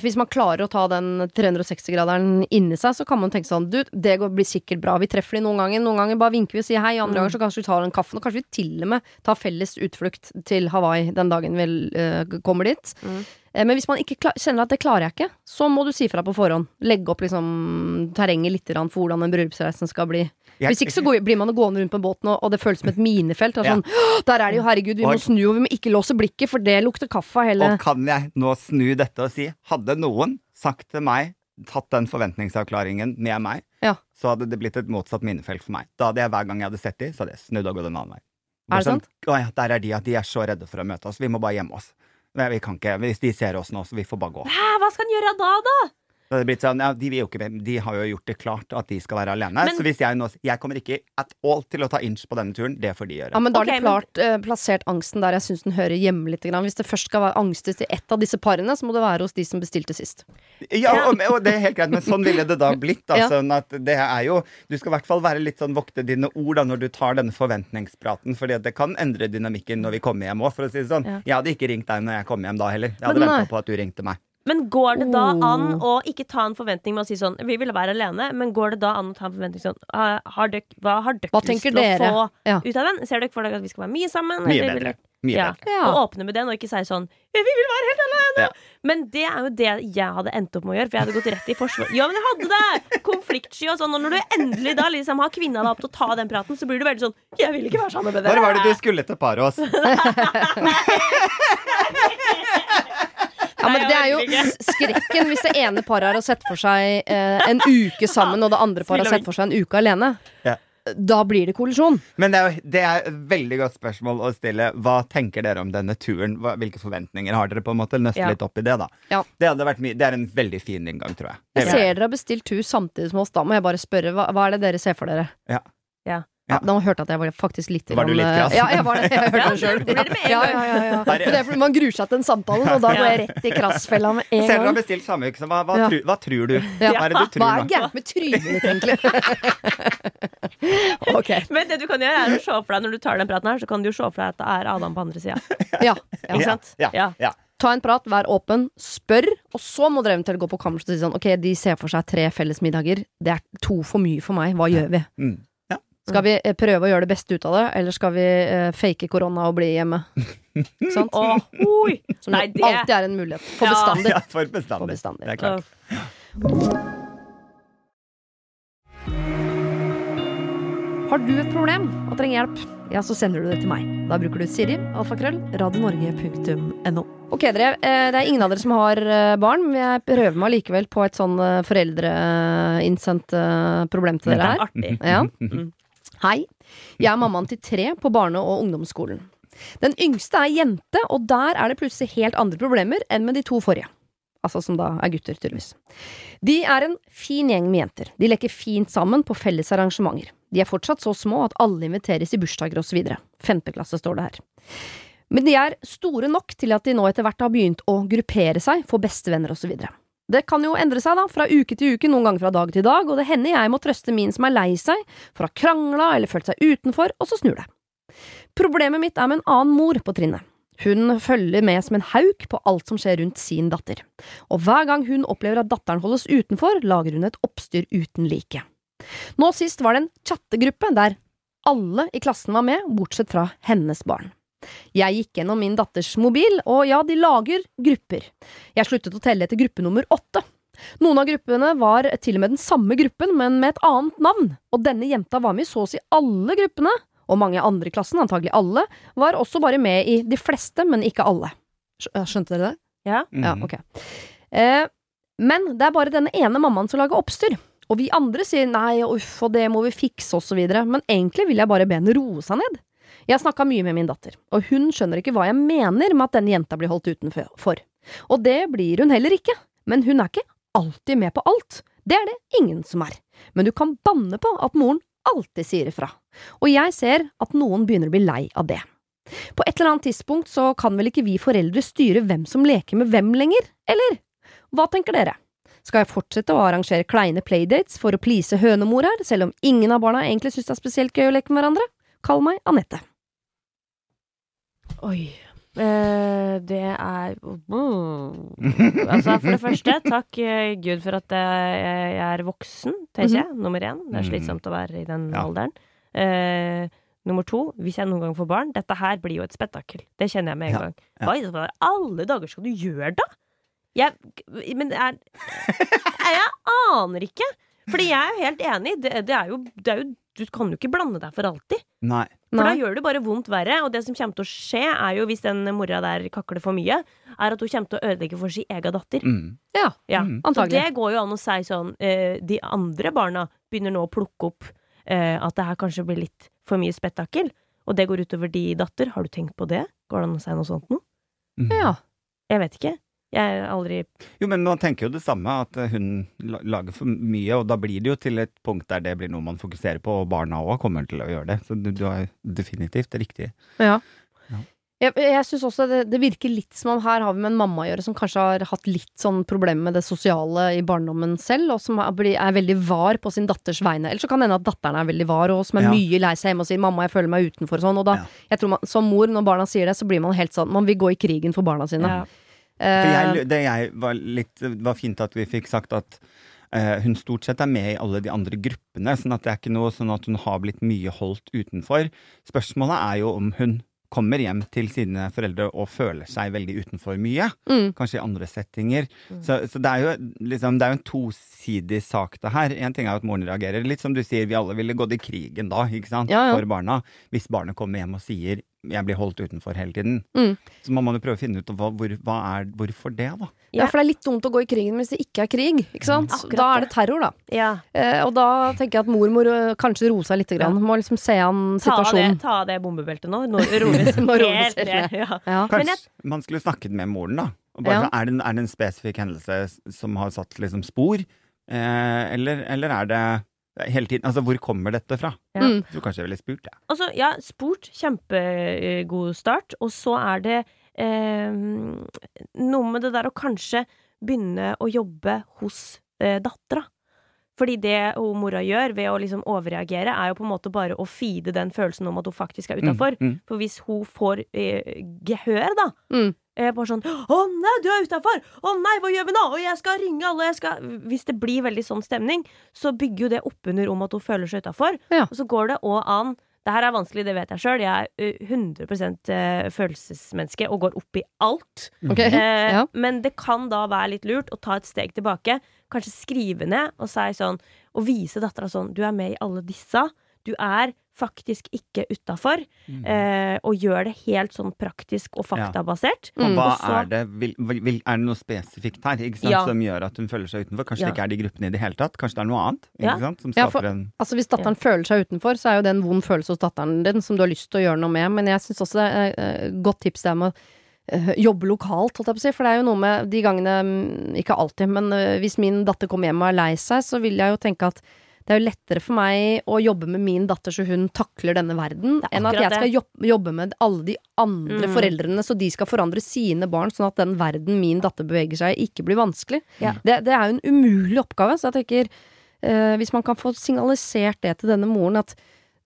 Hvis man klarer å ta den 360-graderen inni seg, så kan man tenke sånn Du, det går, blir sikkert bra. Vi treffer de noen ganger. Noen ganger bare vinker vi og sier hei. Andre Mm. ganger så kanskje vi tar en kaffe. Og kanskje vi til og med tar felles utflukt til Hawaii den dagen vi uh, kommer dit. Mm. Eh, men hvis man ikke kjenner at det klarer jeg ikke, så må du si fra på forhånd. Legge opp liksom terrenget litt for hvordan den bryllupsreisen skal bli. Hvis ikke så går, blir man gående rundt på båten, og, det føles som et minefelt. Og sånn, «Åh, Der er det jo, herregud, vi må snu, og vi må ikke låse blikket, for det lukter kaffe av hele Og kan jeg nå snu dette og si Hadde noen sagt til meg Tatt den forventningsavklaringen med meg Ja. Så hadde det blitt et motsatt minefelt for meg Da hadde jeg hver gang jeg hadde sett de Så hadde jeg snudd og gått en annen vei Er det sant? Sånn, «Å ja, der er de, at de er så redde for å møte oss Vi må bare gjemme oss Nei, vi kan ikke, Hvis de ser oss nå, så vi får bare gå Hæ, hva skal han gjøre da, da? Så hadde det blitt sånn, ja, de, vil jo ikke, de har jo gjort det klart at de skal være alene Men- Så hvis jeg nå Jeg kommer ikke at all til å ta inch på denne turen Det får de gjøre Ja, men da har har de men- klart, eh, plassert angsten der jeg syns den hører hjemme litt. Grann. Hvis det først skal være angstes til ett av disse parene, så må det være hos de som bestilte sist. Ja, og, og det er helt greit, men sånn ville det da [LAUGHS] blitt. Da, Ja. sånn at det er jo, Du skal i hvert fall være litt sånn vokte dine ord da når du tar denne forventningspraten, fordi det kan endre dynamikken når vi kommer hjem òg, for å si det sånn. Ja. Jeg hadde ikke ringt deg når jeg kom hjem da heller. Jeg hadde Men venta på at du ringte meg. Men går det da Oh. an å ikke ta en forventning med å si sånn Vi ville være alene, men går det da an å ta en forventning sånn «Ah, har dere, Hva har dere lyst tenker dere? å få Ja. ut av den? Ser dere for dere at vi skal være mye sammen? Mye eller bedre. Mye Ja. bedre. Ja. Og åpne med den, og ikke si sånn Vi vil være helt alene! Ja. Men det er jo det jeg hadde endt opp med å gjøre, for jeg hadde gått rett i forsvar. Ja, men jeg hadde det! Konfliktsky og sånn. Og når du endelig da liksom har kvinna deg opp til å ta den praten, så blir du veldig sånn Jeg vil ikke være sammen med dere! Når var det du skulle til Paros? [LAUGHS] Ja, men Det er jo skrekken hvis det ene paret har sett for seg eh, en uke sammen, og det andre paret har sett for seg en uke alene. Ja. Da blir det kollisjon. Men det er, jo, det er et veldig godt spørsmål å stille. Hva tenker dere om denne turen? Hva, hvilke forventninger har dere? på en måte Nøste Ja. litt opp i det, da. Ja. Det, hadde vært mye, det er en veldig fin inngang, tror jeg. Jeg ser dere har bestilt tur samtidig som oss. Da må jeg bare spørre, hva, hva er det dere ser for dere? Ja. Ja. Ja, nå hørte jeg at jeg var faktisk litt Var du litt krass? Ja, jeg var det. Jeg hørte det sjøl. det blir det med en Ja, ja, ja, ja. Er- er fordi man gruer seg til den samtalen, og da går jeg rett i krassfella med en gang. Selv om du har bestilt samme uke, så hva, hva, Ja. tru, hva tror du? Ja. Hva er det du tror? Hva er gærent med trynet ditt, egentlig? [LAUGHS] ok. Men det du kan gjøre, er å se for deg når du tar den praten her, så kan du jo se for deg at det er Adam på andre sida. [LAUGHS] Ja. Ikke ja. sant? Ja. Ja. ja. Ta en prat, vær åpen, spør, og så må dere eventuelt gå på kammerset og si sånn Ok, de ser for seg tre felles middager. Det er to for mye for meg. Hva gjør vi? Mm. Skal vi eh, prøve å gjøre det beste ut av det, eller skal vi eh, fake korona og bli hjemme? Ikke [LAUGHS] sant? Oh, oi. Som Nei, det alltid er en mulighet. For Ja. bestandig. ja, for For bestandig. bestandig. Det er klart. Har du et problem og trenger hjelp, ja, så sender du det til meg. Da bruker du Siri, alfakrøll, radionorge.no. Ok, dere. eh, Det er ingen av dere som har barn, men jeg prøver meg likevel på et sånn foreldreinnsendt problem til Det er her. artig. Ja. [LAUGHS] Hei. Jeg er mammaen til tre på barne- og ungdomsskolen. Den yngste er jente, og der er det plutselig helt andre problemer enn med de to forrige. Altså som da er gutter, tydeligvis. De er en fin gjeng med jenter. De leker fint sammen på felles arrangementer. De er fortsatt så små at alle inviteres i bursdager osv. Femte klasse står det her. Men de er store nok til at de nå etter hvert har begynt å gruppere seg for bestevenner osv. Det kan jo endre seg da, fra uke til uke, noen ganger fra dag til dag, og det hender jeg må trøste min som er lei seg for å ha krangla eller følt seg utenfor, og så snur det. Problemet mitt er med en annen mor på trinnet. Hun følger med som en hauk på alt som skjer rundt sin datter, og hver gang hun opplever at datteren holdes utenfor, lager hun et oppstyr uten like. Nå sist var det en chattegruppe der alle i klassen var med, bortsett fra hennes barn. Jeg gikk gjennom min datters mobil, og ja, de lager grupper. Jeg sluttet å telle etter gruppe nummer åtte. Noen av gruppene var til og med den samme gruppen, men med et annet navn, og denne jenta var med i så å si alle gruppene, og mange andre i klassen, antagelig alle, var også bare med i de fleste, men ikke alle. Skjønte dere det? Ja. Ja, Mhm. ok. Eh, men det er bare denne ene mammaen som lager oppstyr. Og vi andre sier nei, uff, og det må vi fikse, og så videre. Men egentlig vil jeg bare be henne roe seg ned. Jeg snakka mye med min datter, og hun skjønner ikke hva jeg mener med at denne jenta blir holdt utenfor. Og det blir hun heller ikke. Men hun er ikke alltid med på alt. Det er det ingen som er. Men du kan banne på at moren alltid sier ifra. Og jeg ser at noen begynner å bli lei av det. På et eller annet tidspunkt så kan vel ikke vi foreldre styre hvem som leker med hvem lenger, eller? Hva tenker dere? Skal jeg fortsette å arrangere kleine playdates for å please hønemor her, selv om ingen av barna egentlig synes det er spesielt gøy å leke med hverandre? Kall meg Anette. Oi. Eh, det er mm. Altså, for det første, takk eh, Gud for at jeg, jeg er voksen, tenker jeg. Nummer én. Det er Mhm. slitsomt å være i den Ja. alderen. Eh, nummer to, hvis jeg noen gang får barn, dette her blir jo et spetakkel. Det kjenner jeg med en Ja, gang. Hva i alle dager skal du gjøre, da? Jeg Men er [LAUGHS] Jeg aner ikke. Fordi jeg er jo helt enig. Det, det, er jo, det er jo Du kan jo ikke blande deg for alltid. Nei. For da gjør det bare vondt verre. Og det som kommer til å skje, er jo hvis den mora der kakler for mye, er at hun kommer til å ødelegge for sin egen datter. Mm. Ja, Ja. Mm. Så antagelig. det går jo an å si sånn eh, De andre barna begynner nå å plukke opp eh, at det her kanskje blir litt for mye spetakkel. Og det går utover de datter. Har du tenkt på det? Går det an å si noe sånt nå? Mm. Ja. Jeg vet ikke. Jeg er aldri Jo, men man tenker jo det samme, at eh, hun lager for mye, og da blir det jo til et punkt der det blir noe man fokuserer på, og barna òg kommer til å gjøre det. Så du, du har definitivt riktig. Ja. Ja. Jeg, jeg syns også det, det virker litt som om her har vi med en mamma å gjøre som kanskje har hatt litt sånn problemer med det sosiale i barndommen selv, og som er, er veldig var på sin datters vegne. Eller så kan det hende at datteren er veldig var, og som er Ja. mye lei seg hjemme og sier 'mamma, jeg føler meg utenfor' og sånn. Og da, Ja. jeg tror man, som mor, når barna sier det, så blir man helt sånn Man vil gå i krigen for barna sine. ja. Jeg, Eh, det jeg var litt var fint at vi fikk sagt at Uh, hun stort sett er med i alle de andre gruppene, sånn at det er ikke noe sånn at hun har blitt mye holdt utenfor. Spørsmålet er jo om hun kommer hjem til sine foreldre og føler seg veldig utenfor mye. mm, Kanskje i andre settinger. Så, så det er jo liksom, det er en tosidig sak, det her. En ting er jo at moren reagerer. Litt som du sier, vi alle ville gått i krigen da, ikke sant, Ja, ja. for barna. Hvis barnet kommer hjem og sier 'jeg blir holdt utenfor hele tiden'. Mm. Så må man jo prøve å finne ut hva, hvor, hva er, hvorfor det, da. ja, for det er litt dumt å gå i krigen hvis det ikke er krig, ikke sant? Akkurat da er det. det terror, da. ja. Eh, og da tenker jeg at mormor øh, kanskje roer seg litt. Grann. Må liksom se an situasjonen. ta av det bombebeltet nå. Nå roer vi oss [LAUGHS] helt. Ja. Ja. Kanskje jeg- man skulle snakket med moren, da. Og bare, Ja. er, det, er det en spesifikk hendelse som har satt liksom spor? Eh, eller, eller er det hele tiden. Altså, hvor kommer dette fra? Ja. Mm. Jeg tror kanskje jeg ville spurt, jeg. Altså, ja, spurt. Kjempegod start. Og så er det eh, noe med det der å kanskje begynne å jobbe hos eh, dattera. Fordi det hun mora gjør ved å liksom overreagere, er jo på en måte bare å feede den følelsen om at hun faktisk er utafor. Mm, mm. For hvis hun får eh, gehør, da Mm. Eh, Bare sånn 'Å nei, du er utafor! Å nei, hva gjør vi nå?' Og jeg skal ringe alle, jeg skal Hvis det blir veldig sånn stemning, så bygger jo det oppunder om at hun føler seg utafor. Ja. Og så går det òg an det her er vanskelig, det vet jeg sjøl. Jeg er uh, 100 eh, følelsesmenneske og går opp i alt. Okay. Eh, ja. Men det kan da være litt lurt å ta et steg tilbake. Kanskje skrive ned og si sånn Og vise dattera sånn Du er med i alle disse. Du er faktisk ikke utafor. Mm. Eh, og gjør det helt sånn praktisk og faktabasert. Og Mm. hva Og så- er det vil, vil, Er det noe spesifikt her ikke sant, Ja. som gjør at hun føler seg utenfor? Kanskje Ja. det ikke er de gruppene i det hele tatt? Kanskje det er noe annet? Ikke Ja. sant, som Ja, for- en Altså Hvis datteren føler seg utenfor, så er jo det en vond følelse hos datteren din som du har lyst til å gjøre noe med. Men jeg syns også det er et godt tips det med å eh, jobbe lokalt, holdt jeg på å si. For det er jo noe med de gangene mm, Ikke alltid, men eh, hvis min datter kommer hjem og er lei seg, så vil jeg jo tenke at det er jo lettere for meg å jobbe med min datter så hun takler denne verden, er enn at jeg skal jobbe, jobbe med alle de andre Mm. foreldrene så de skal forandre sine barn, sånn at den verden min datter beveger seg i, ikke blir vanskelig. Ja. Det, det er jo en umulig oppgave, så jeg tenker eh, Hvis man kan få signalisert det til denne moren at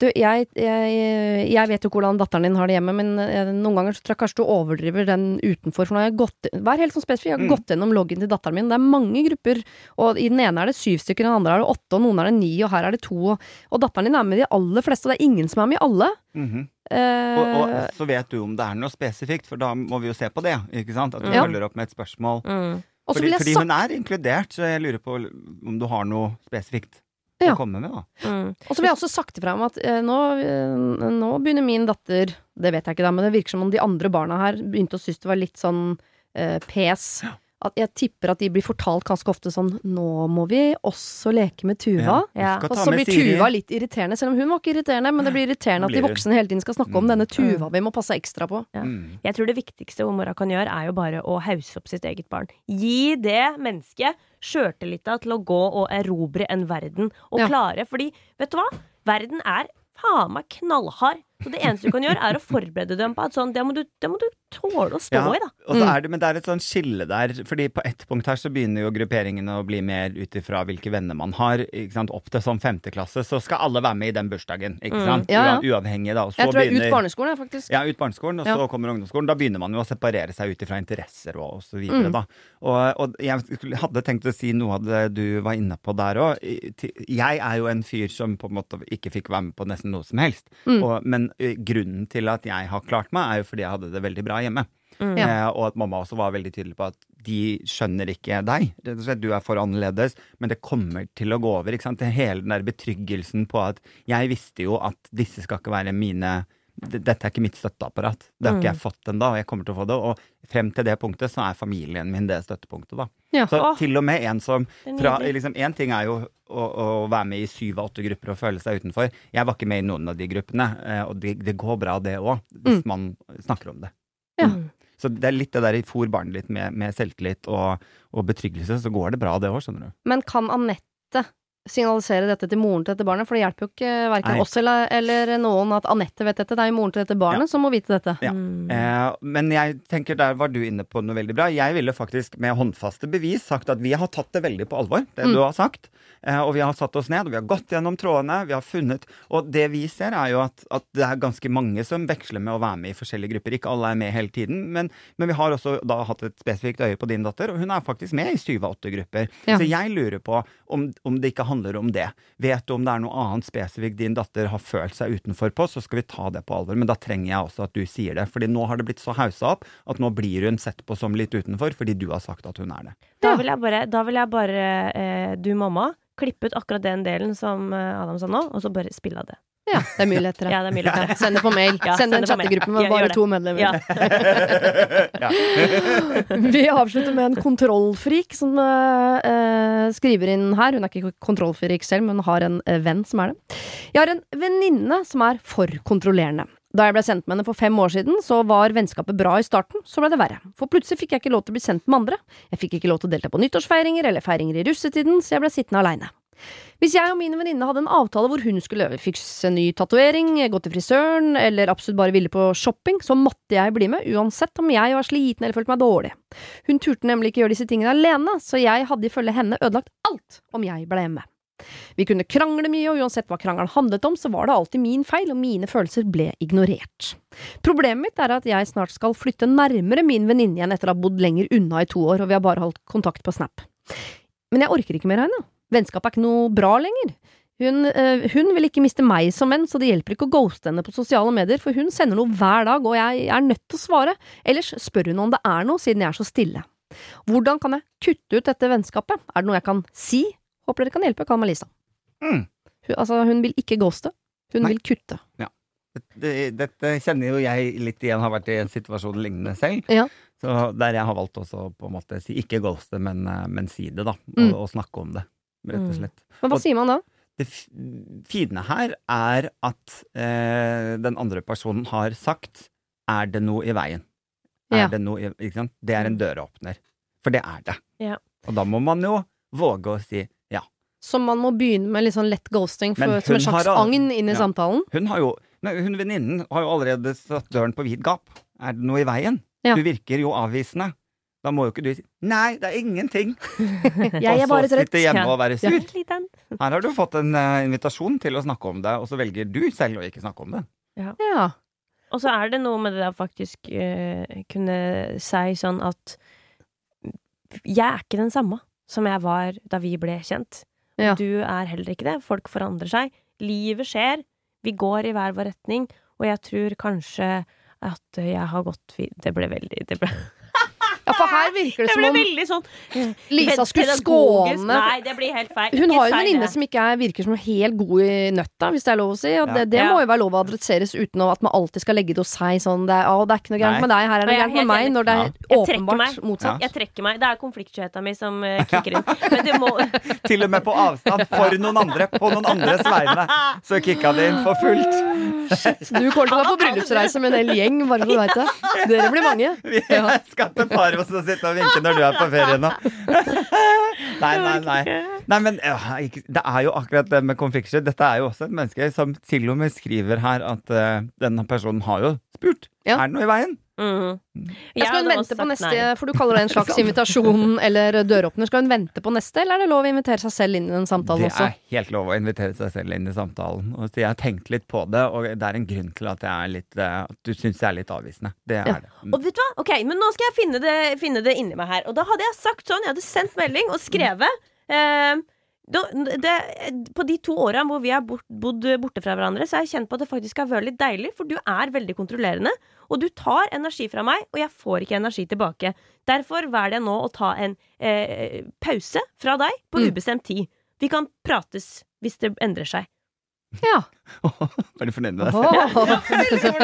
du, jeg, jeg, jeg vet jo hvordan datteren din har det hjemme, men eh, noen ganger så tror jeg kanskje du overdriver den utenfor. For nå har jeg gått Vær helt sånn spesifikk. Jeg har Mm. gått gjennom loggen til datteren min. Det er mange grupper, og i den ene er det syv stykker, i den andre er det åtte, og noen er det ni, og her er det to. Og, og datteren din er med i de aller fleste, og det er ingen som er med i alle. Mhm. Eh, og, og så vet du om det er noe spesifikt, for da må vi jo se på det. ikke sant? At du Ja. følger opp med et spørsmål. Mm. Fordi, fordi hun er inkludert, så jeg lurer på om du har noe spesifikt Ja. å komme med. da. Mm. Og så vil jeg også sagt ifra om at eh, nå, eh, nå begynner min datter Det vet jeg ikke, da, men det virker som om de andre barna her begynte å synes det var litt sånn eh, pes. At jeg tipper at de blir fortalt ganske ofte sånn Nå må vi også leke med Tuva. Ja. Og så blir Tuva litt irriterende, selv om hun var ikke irriterende. Men det blir irriterende at de voksne hele tiden skal snakke om Mm. denne Tuva vi må passe ekstra på. Ja. Mm. Jeg tror det viktigste mora kan gjøre, er jo bare å hause opp sitt eget barn. Gi det mennesket sjøltillita til å gå og erobre en verden og Ja. klare. Fordi, vet du hva? Verden er faen meg knallhard. Så det eneste du kan gjøre, er å forberede dem på at sånn, det må du, det må du tåle å stå Ja, i, da. Mm. det, men det er et sånn skille der, fordi på ett punkt her så begynner jo grupperingene å bli mer ut ifra hvilke venner man har. sant? Opp til sånn femteklasse så skal alle være med i den bursdagen, ikke Mm. Ja, ja. Uavhengig, da. Jeg tror det er ut barneskolen, jeg, faktisk. Ja, ut barneskolen, og så kommer ungdomsskolen. Da begynner man jo å separere seg ut ifra interesser og, og så videre, Mm. da. Og, og jeg hadde tenkt å si noe av det du var inne på der òg. Jeg er jo en fyr som på en måte ikke fikk være med på nesten noe som helst. Mm. Og, men eh, grunnen til at jeg har klart meg, er jo fordi jeg hadde det veldig bra hjemme. Mm. Eh, og at mamma også var veldig tydelig på at de skjønner ikke deg. Du er for annerledes, men det kommer til å gå over. Hele den der betryggelsen på at jeg visste jo at disse skal ikke være mine dette er ikke mitt støtteapparat. Det har ikke jeg fått ennå, og jeg kommer til å få det. Og frem til det punktet så er familien min det støttepunktet, da. Ja. Så til og med en som fra, liksom, En ting er jo å, å være med i syv av åtte grupper og føle seg utenfor. Jeg var ikke med i noen av de gruppene, eh, og det, det går bra, det òg, hvis Mm. man snakker om det. Så det er litt det der i fôr barnet litt med, med selvtillit og, og betryggelse, så går det bra det òg, skjønner du. Men kan Anette signalisere dette til moren til dette barnet? For det hjelper jo ikke verken Nei. oss eller, eller noen at Anette vet dette. Det er jo moren til dette barnet som må vite dette. Ja. Mm. Eh, men jeg tenker der var du inne på noe veldig bra. Jeg ville faktisk med håndfaste bevis sagt at vi har tatt det veldig på alvor, det Mm. du har sagt. Eh, og vi har satt oss ned, og vi har gått gjennom trådene, vi har funnet Og det vi ser, er jo at, at det er ganske mange som veksler med å være med i forskjellige grupper. Ikke alle er med hele tiden, men, men vi har også da hatt et spesifikt øye på din datter, og hun er faktisk med i syv av åtte grupper. Ja. Så jeg lurer på om, om det ikke handler om det. Vet du om det er noe annet spesifikt din datter har følt seg utenfor på, så skal vi ta det på alvor. Men da trenger jeg også at du sier det. Fordi nå har det blitt så haussa opp at nå blir hun sett på som litt utenfor fordi du har sagt at hun er det. Da vil jeg bare, vil jeg bare eh, du mamma, klippe ut akkurat den delen som eh, Adam sa nå, og så bare spille av det. Ja, det er mye lettere. Ja, det er mye lettere. Ja, [LAUGHS] send det på mail. Ja, send send en chattegruppe med Ja, bare to medlemmer. [LAUGHS] Vi avslutter med en kontrollfrik som eh, eh, skriver inn her. Hun er ikke kontrollfrik selv, men har en eh, venn som er det. Jeg har en venninne som er for kontrollerende. Da jeg ble sendt med henne for fem år siden, så var vennskapet bra i starten, så ble det verre. For plutselig fikk jeg ikke lov til å bli sendt med andre. Jeg fikk ikke lov til å delta på nyttårsfeiringer eller feiringer i russetiden, så jeg ble sittende aleine. Vi Hvis jeg og mine venninne hadde en avtale hvor hun skulle fikse ny tatovering, gå til frisøren, eller absolutt bare ville på shopping, så måtte jeg bli med, uansett om jeg var sliten eller følte meg dårlig. Hun turte nemlig ikke gjøre disse tingene alene, så jeg hadde ifølge henne ødelagt alt om jeg ble med. Vi kunne krangle mye, og uansett hva krangelen handlet om, så var det alltid min feil, og mine følelser ble ignorert. Problemet mitt er at jeg snart skal flytte nærmere min venninne igjen etter å ha bodd lenger unna i to år, og vi har bare holdt kontakt på Snap. Men jeg orker ikke mer av henne. Vennskapet er ikke noe bra lenger. Hun, øh, hun vil ikke miste meg som venn, så det hjelper ikke å ghoste henne på sosiale medier, for hun sender noe hver dag, og jeg er nødt til å svare. Ellers spør hun om det er noe, siden jeg er så stille. Hvordan kan jeg kutte ut dette vennskapet? Er det noe jeg kan si? Håper dere kan hjelpe. Kall meg Lisa. Mm. Hun, altså, hun vil ikke ghoste. Hun Nei. vil kutte. Dette, dette kjenner jo jeg litt igjen, har vært i en situasjon lignende selv. Ja. Så der jeg har valgt også på en måte si ikke ghoste, men, eh, men si det, da. Og, Mm. og snakke om det, rett og Mm. slett. Men hva Og- sier man da? Det fine her er at eh, den andre personen har sagt Er det noe i veien? Er Ja. det noe? Det er en døråpner. For det er det. Ja. Og da må man jo våge å si ja. Så man må begynne med litt sånn lett ghosting for, som en slags har agn inn i Ja. samtalen? Hun har jo hun venninnen har jo allerede satt døren på vid gap. Er det noe i veien? Du virker jo avvisende. Da må jo ikke du si 'nei, det er ingenting', [LAUGHS] Jeg er og så trøtt. sitte hjemme og være sur. Ja. [LAUGHS] Her har du fått en uh, invitasjon til å snakke om det, og så velger du selv å ikke snakke om det. Ja. Og så er det noe med det å faktisk uh, kunne si sånn at jeg er ikke den samme som jeg var da vi ble kjent. Ja. Du er heller ikke det. Folk forandrer seg. Livet skjer. Vi går i hver vår retning. Og jeg tror kanskje at jeg har gått vid- Det ble veldig Det ble, ja, for her virker det det som om veldig sånn Lisa skulle skåne Nei, det blir helt feil. Hun Ikke har jo en venninne som ikke er, virker som helt god i nøtta, hvis det er lov å si. Og Ja. det, det Ja. må jo være lov å adresseres uten at man alltid skal legge det hos seg sånn det er, å, det er ikke noe gærent med deg, her er det er gærent med meg, når det er Ja. Åpenbart meg. motsatt. Jeg trekker meg. Det er konfliktskyheta mi som uh, kicker inn. Men det må [LAUGHS] Til og med på avstand, for noen andre, på noen andres vegne, så kicka det inn for fullt. Shit, du kommer til å være på [LAUGHS] bryllupsreise med en hel gjeng, bare så du veit det. Dere blir mange. Vi Ja. skal til Paros å sitte og vinke når du er på ferie nå. [LAUGHS] Nei, nei, nei. Nei, men ja, ikke- Det er jo akkurat det med konfliktsky. Dette er jo også et menneske som til og med skriver her at eh, denne personen har jo spurt. Ja. Er det noe i veien? Mhm. Jeg skal hun vente på neste, nei. for du kaller det en slags [LAUGHS] invitasjon eller døråpner. Skal hun vente på neste, eller er det lov å invitere seg selv inn i den samtalen Det også? er helt lov å invitere seg selv inn i samtalen. Og jeg har tenkt litt på det, og det er en grunn til at, jeg er litt, eh, at du syns jeg er litt avvisende. Det er Ja. det. Mm. Og vet du hva? Ok, men nå skal jeg finne det, finne det inni meg her. Og da hadde jeg sagt sånn, jeg hadde sendt melding og skrevet eh, da, det, På de to åra hvor vi har bodd borte fra hverandre, så har jeg kjent på at det faktisk har vært litt deilig, for du er veldig kontrollerende. Og du tar energi fra meg, og jeg får ikke energi tilbake. Derfor velger jeg nå å ta en eh, pause fra deg på Mm. ubestemt tid. Vi kan prates hvis det endrer seg. Ja. [LAUGHS] Er du fornøyd med deg selv?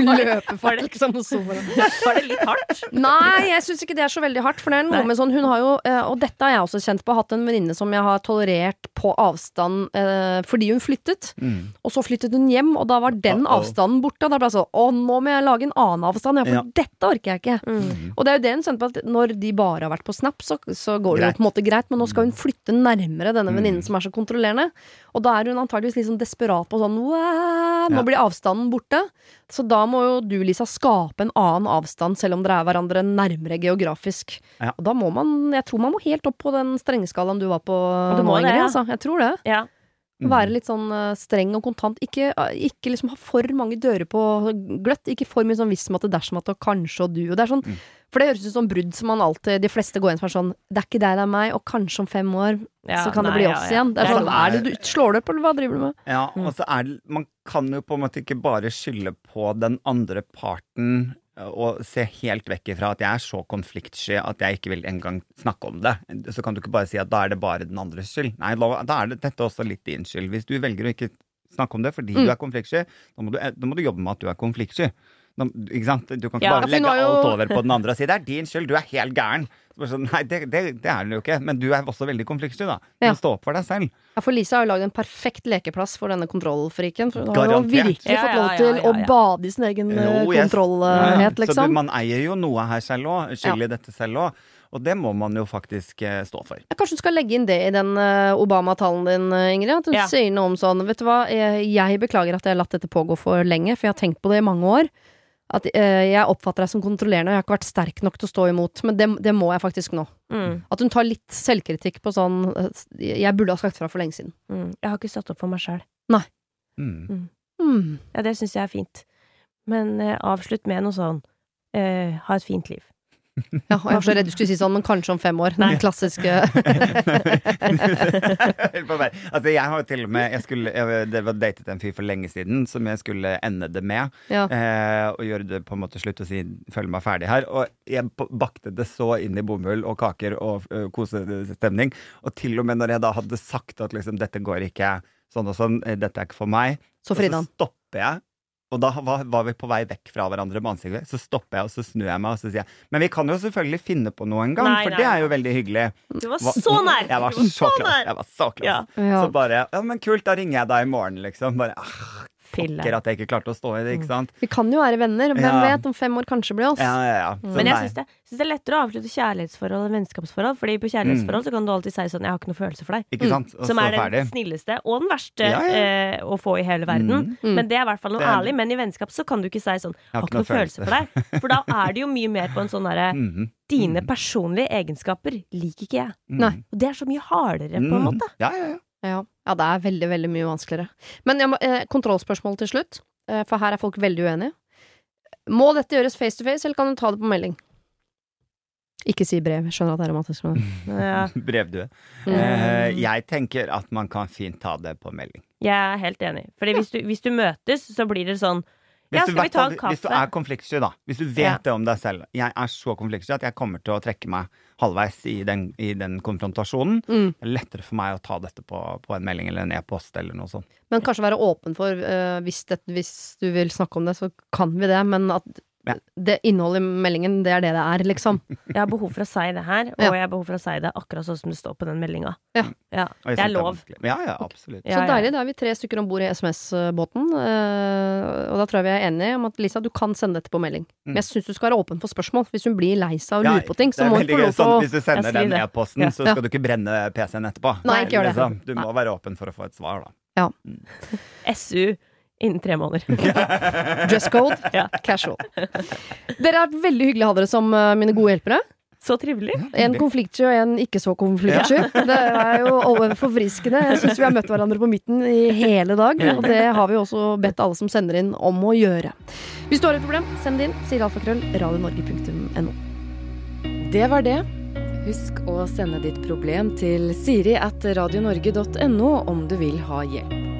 Løpefart, liksom. hos sofaen. Var det litt hardt? Nei, jeg syns ikke det er så veldig hardt. For det er noe Nei. med sånn Hun har jo, eh, og dette har jeg også kjent på, hatt en venninne som jeg har tolerert på avstand eh, fordi hun flyttet. Mm. Og så flyttet hun hjem, og da var den avstanden borte. Og da ble jeg sånn Å, nå må jeg lage en annen avstand, ja, for Ja. dette orker jeg ikke. Mm. Og det er jo det hun kjente på, at når de bare har vært på Snap, så, så går det Greit. jo på en måte greit, men nå skal hun flytte nærmere denne venninnen Mm. som er så kontrollerende. Og da er hun antageligvis litt sånn desperat på sånn Nå Ja. blir avstanden borte. Så da må jo du, Lisa, skape en annen avstand, selv om dere er hverandre nærmere geografisk. Ja. Og da må man Jeg tror man må helt opp på den strengeskalaen du var på Du må nå, det, Ingrid. ja. Altså. Jeg tror det. Ja. Mm. Være litt sånn eh, streng og kontant. Ikke, eh, ikke liksom ha for mange dører på gløtt. Ikke for mye sånn hvis-matte, dersom at, og kanskje og du. Og det er sånn, Mm. For det høres ut som brudd som man alltid De fleste går inn som er sånn Det er ikke deg, det er meg, og kanskje om fem år Ja, så kan det bli oss ja. igjen. Det er sånn, er det du slår du opp, eller hva driver du med? Ja, Mm. og så er det Man kan jo på en måte ikke bare skylde på den andre parten eh, og se helt vekk ifra at jeg er så konfliktsky at jeg ikke vil engang snakke om det. Så kan du ikke bare si at da er det bare den andres skyld. Nei, da da er det dette også litt din skyld. Hvis du velger å ikke snakke om det fordi Mm. du er konfliktsky, da må, du, da må du jobbe med at du er konfliktsky. Da, ikke sant? Du kan ikke Ja, bare legge jo- alt over på den andre og si 'det er din skyld, du er helt gæren'. Så Sånn, nei, det, det, det er hun jo ikke. Men du er også veldig konfliktsky, da. Du Ja. må stå opp for deg selv. Ja, for Lisa har jo lagd en perfekt lekeplass for denne kontrollfriken. For hun har jo virkelig fått ja, lov ja, til ja, å bade i sin egen oh, yes. kontrollhet, Så liksom. du, man eier jo noe her selv òg. Skyld i dette selv òg. Og det må man jo faktisk eh, stå for. Ja, Kanskje du skal legge inn det i den eh, Obama-talen din, eh, Ingrid? At du Ja. sier noe om sånn Vet du hva, jeg beklager at jeg har latt dette pågå for lenge, for jeg har tenkt på det i mange år. At eh, jeg oppfatter deg som kontrollerende, og jeg har ikke vært sterk nok til å stå imot. Men det, det må jeg faktisk nå. Mm, At hun tar litt selvkritikk på sånn eh, Jeg burde ha sagt fra for lenge siden. mm. Jeg har ikke stått opp for meg sjøl. Mm. Hmm. Ja, det syns jeg er fint. Men eh, avslutt med noe sånn eh, ha et fint liv. Ja, og jeg var så redd du skulle si sånn, men kanskje om fem år. Den klassiske [LAUGHS] på vei. altså, jeg har jo til og med jeg skulle, jeg, Det var datet en fyr for lenge siden som jeg skulle ende det med. Ja. Eh, og gjøre det på en måte slutt og si 'følg meg ferdig' her. Og jeg bakte det så inn i bomull og kaker og uh, kosestemning. Og til og med når jeg da hadde sagt at liksom 'dette går ikke sånn og sånn', eh, 'dette er ikke for meg', Så så stopper jeg. Og da var, var vi på vei vekk fra hverandre med ansiktet. Så stopper jeg, og så snur jeg meg og så sier jeg Men vi kan jo selvfølgelig finne på noe en gang, Nei, for nei, det er jo veldig hyggelig. Du var så nær! Jeg var var så så nær! Jeg var så close. Ja. Ja. Så bare Ja, men kult, da ringer jeg deg i morgen, liksom. Bare ah. Pokker at jeg ikke klarte å stå i det, ikke sant? Vi kan jo være venner. Hvem Ja. vet? Om fem år kanskje blir oss. Ja, ja, ja. Så Men jeg syns det, synes det er lettere å avslutte kjærlighetsforhold enn vennskapsforhold. Fordi på kjærlighetsforhold så kan du alltid si sånn 'jeg har ikke noe følelse for deg'. Ikke sant? Og Som er den ferdig. snilleste og den verste Ja, ja. Eh, å få i hele verden. Mm. Men det er i hvert fall noe Det ærlig. Men i vennskap så kan du ikke si sånn 'jeg har ikke noe følelse for deg'. For da er det jo mye mer på en sånn derre Mhm. 'dine Mm. personlige egenskaper liker ikke jeg'. Nei. Og det er så mye hardere, på en Mm. måte. Ja, ja, ja. Ja. ja, det er veldig, veldig mye vanskeligere. Men jeg må, eh, kontrollspørsmål til slutt, eh, for her er folk veldig uenige. Må dette gjøres face to face, eller kan du ta det på melding? Ikke si brev. Jeg skjønner at det er romantisk. Men... [LAUGHS] Ja. Brevdue. Mm. Eh, jeg tenker at man kan fint ta det på melding. Jeg er helt enig. Fordi hvis du, hvis du møtes, så blir det sånn Hvis, Ja, du, en hvis du er konfliktsky, da. Hvis du vet Ja. det om deg selv. Jeg er så konfliktsky at jeg kommer til å trekke meg halvveis i den, i den konfrontasjonen. Mm. Det er lettere for meg å ta dette på, på en melding eller en e-post eller noe sånt. Men kanskje være åpen for uh, hvis, det, hvis du vil snakke om det, så kan vi det. Men at Ja. det innholdet i meldingen, det er det det er, liksom. Jeg har behov for å si det her, og Ja. jeg har behov for å si det akkurat sånn som det står på den meldinga. Ja. ja. jeg Det er lov. Ja, ja, absolutt. Ja, så ja. deilig. Da er vi tre stykker om bord i SMS-båten. eh, og da tror jeg vi er enige om at Lisa, du kan sende dette på melding. Men jeg syns du skal være åpen for spørsmål. Hvis hun blir lei seg og lurer på ting, så må hun få lov til sånn, Hvis du sender den e-posten, så skal du ikke brenne PC-en etterpå. Nei, ikke gjør det. Liksom. Du må være åpen for å få et svar, da. SU [LAUGHS] innen tre måneder. [LAUGHS] Dress code, [LAUGHS] Ja. casual. Dere har vært veldig hyggelig å ha dere som eh, mine gode hjelpere. Så trivelig. En konfliktsky og en ikke så konfliktsky. Det er jo forfriskende. Jeg syns vi har møtt hverandre på midten i hele dag, og det har vi også bedt alle som sender inn om å gjøre. Hvis du har et problem, send det inn. Sier alfakrøll radionorge.no. Det var det. Husk å sende ditt problem til siri at radionorge.no om du vil ha hjelp.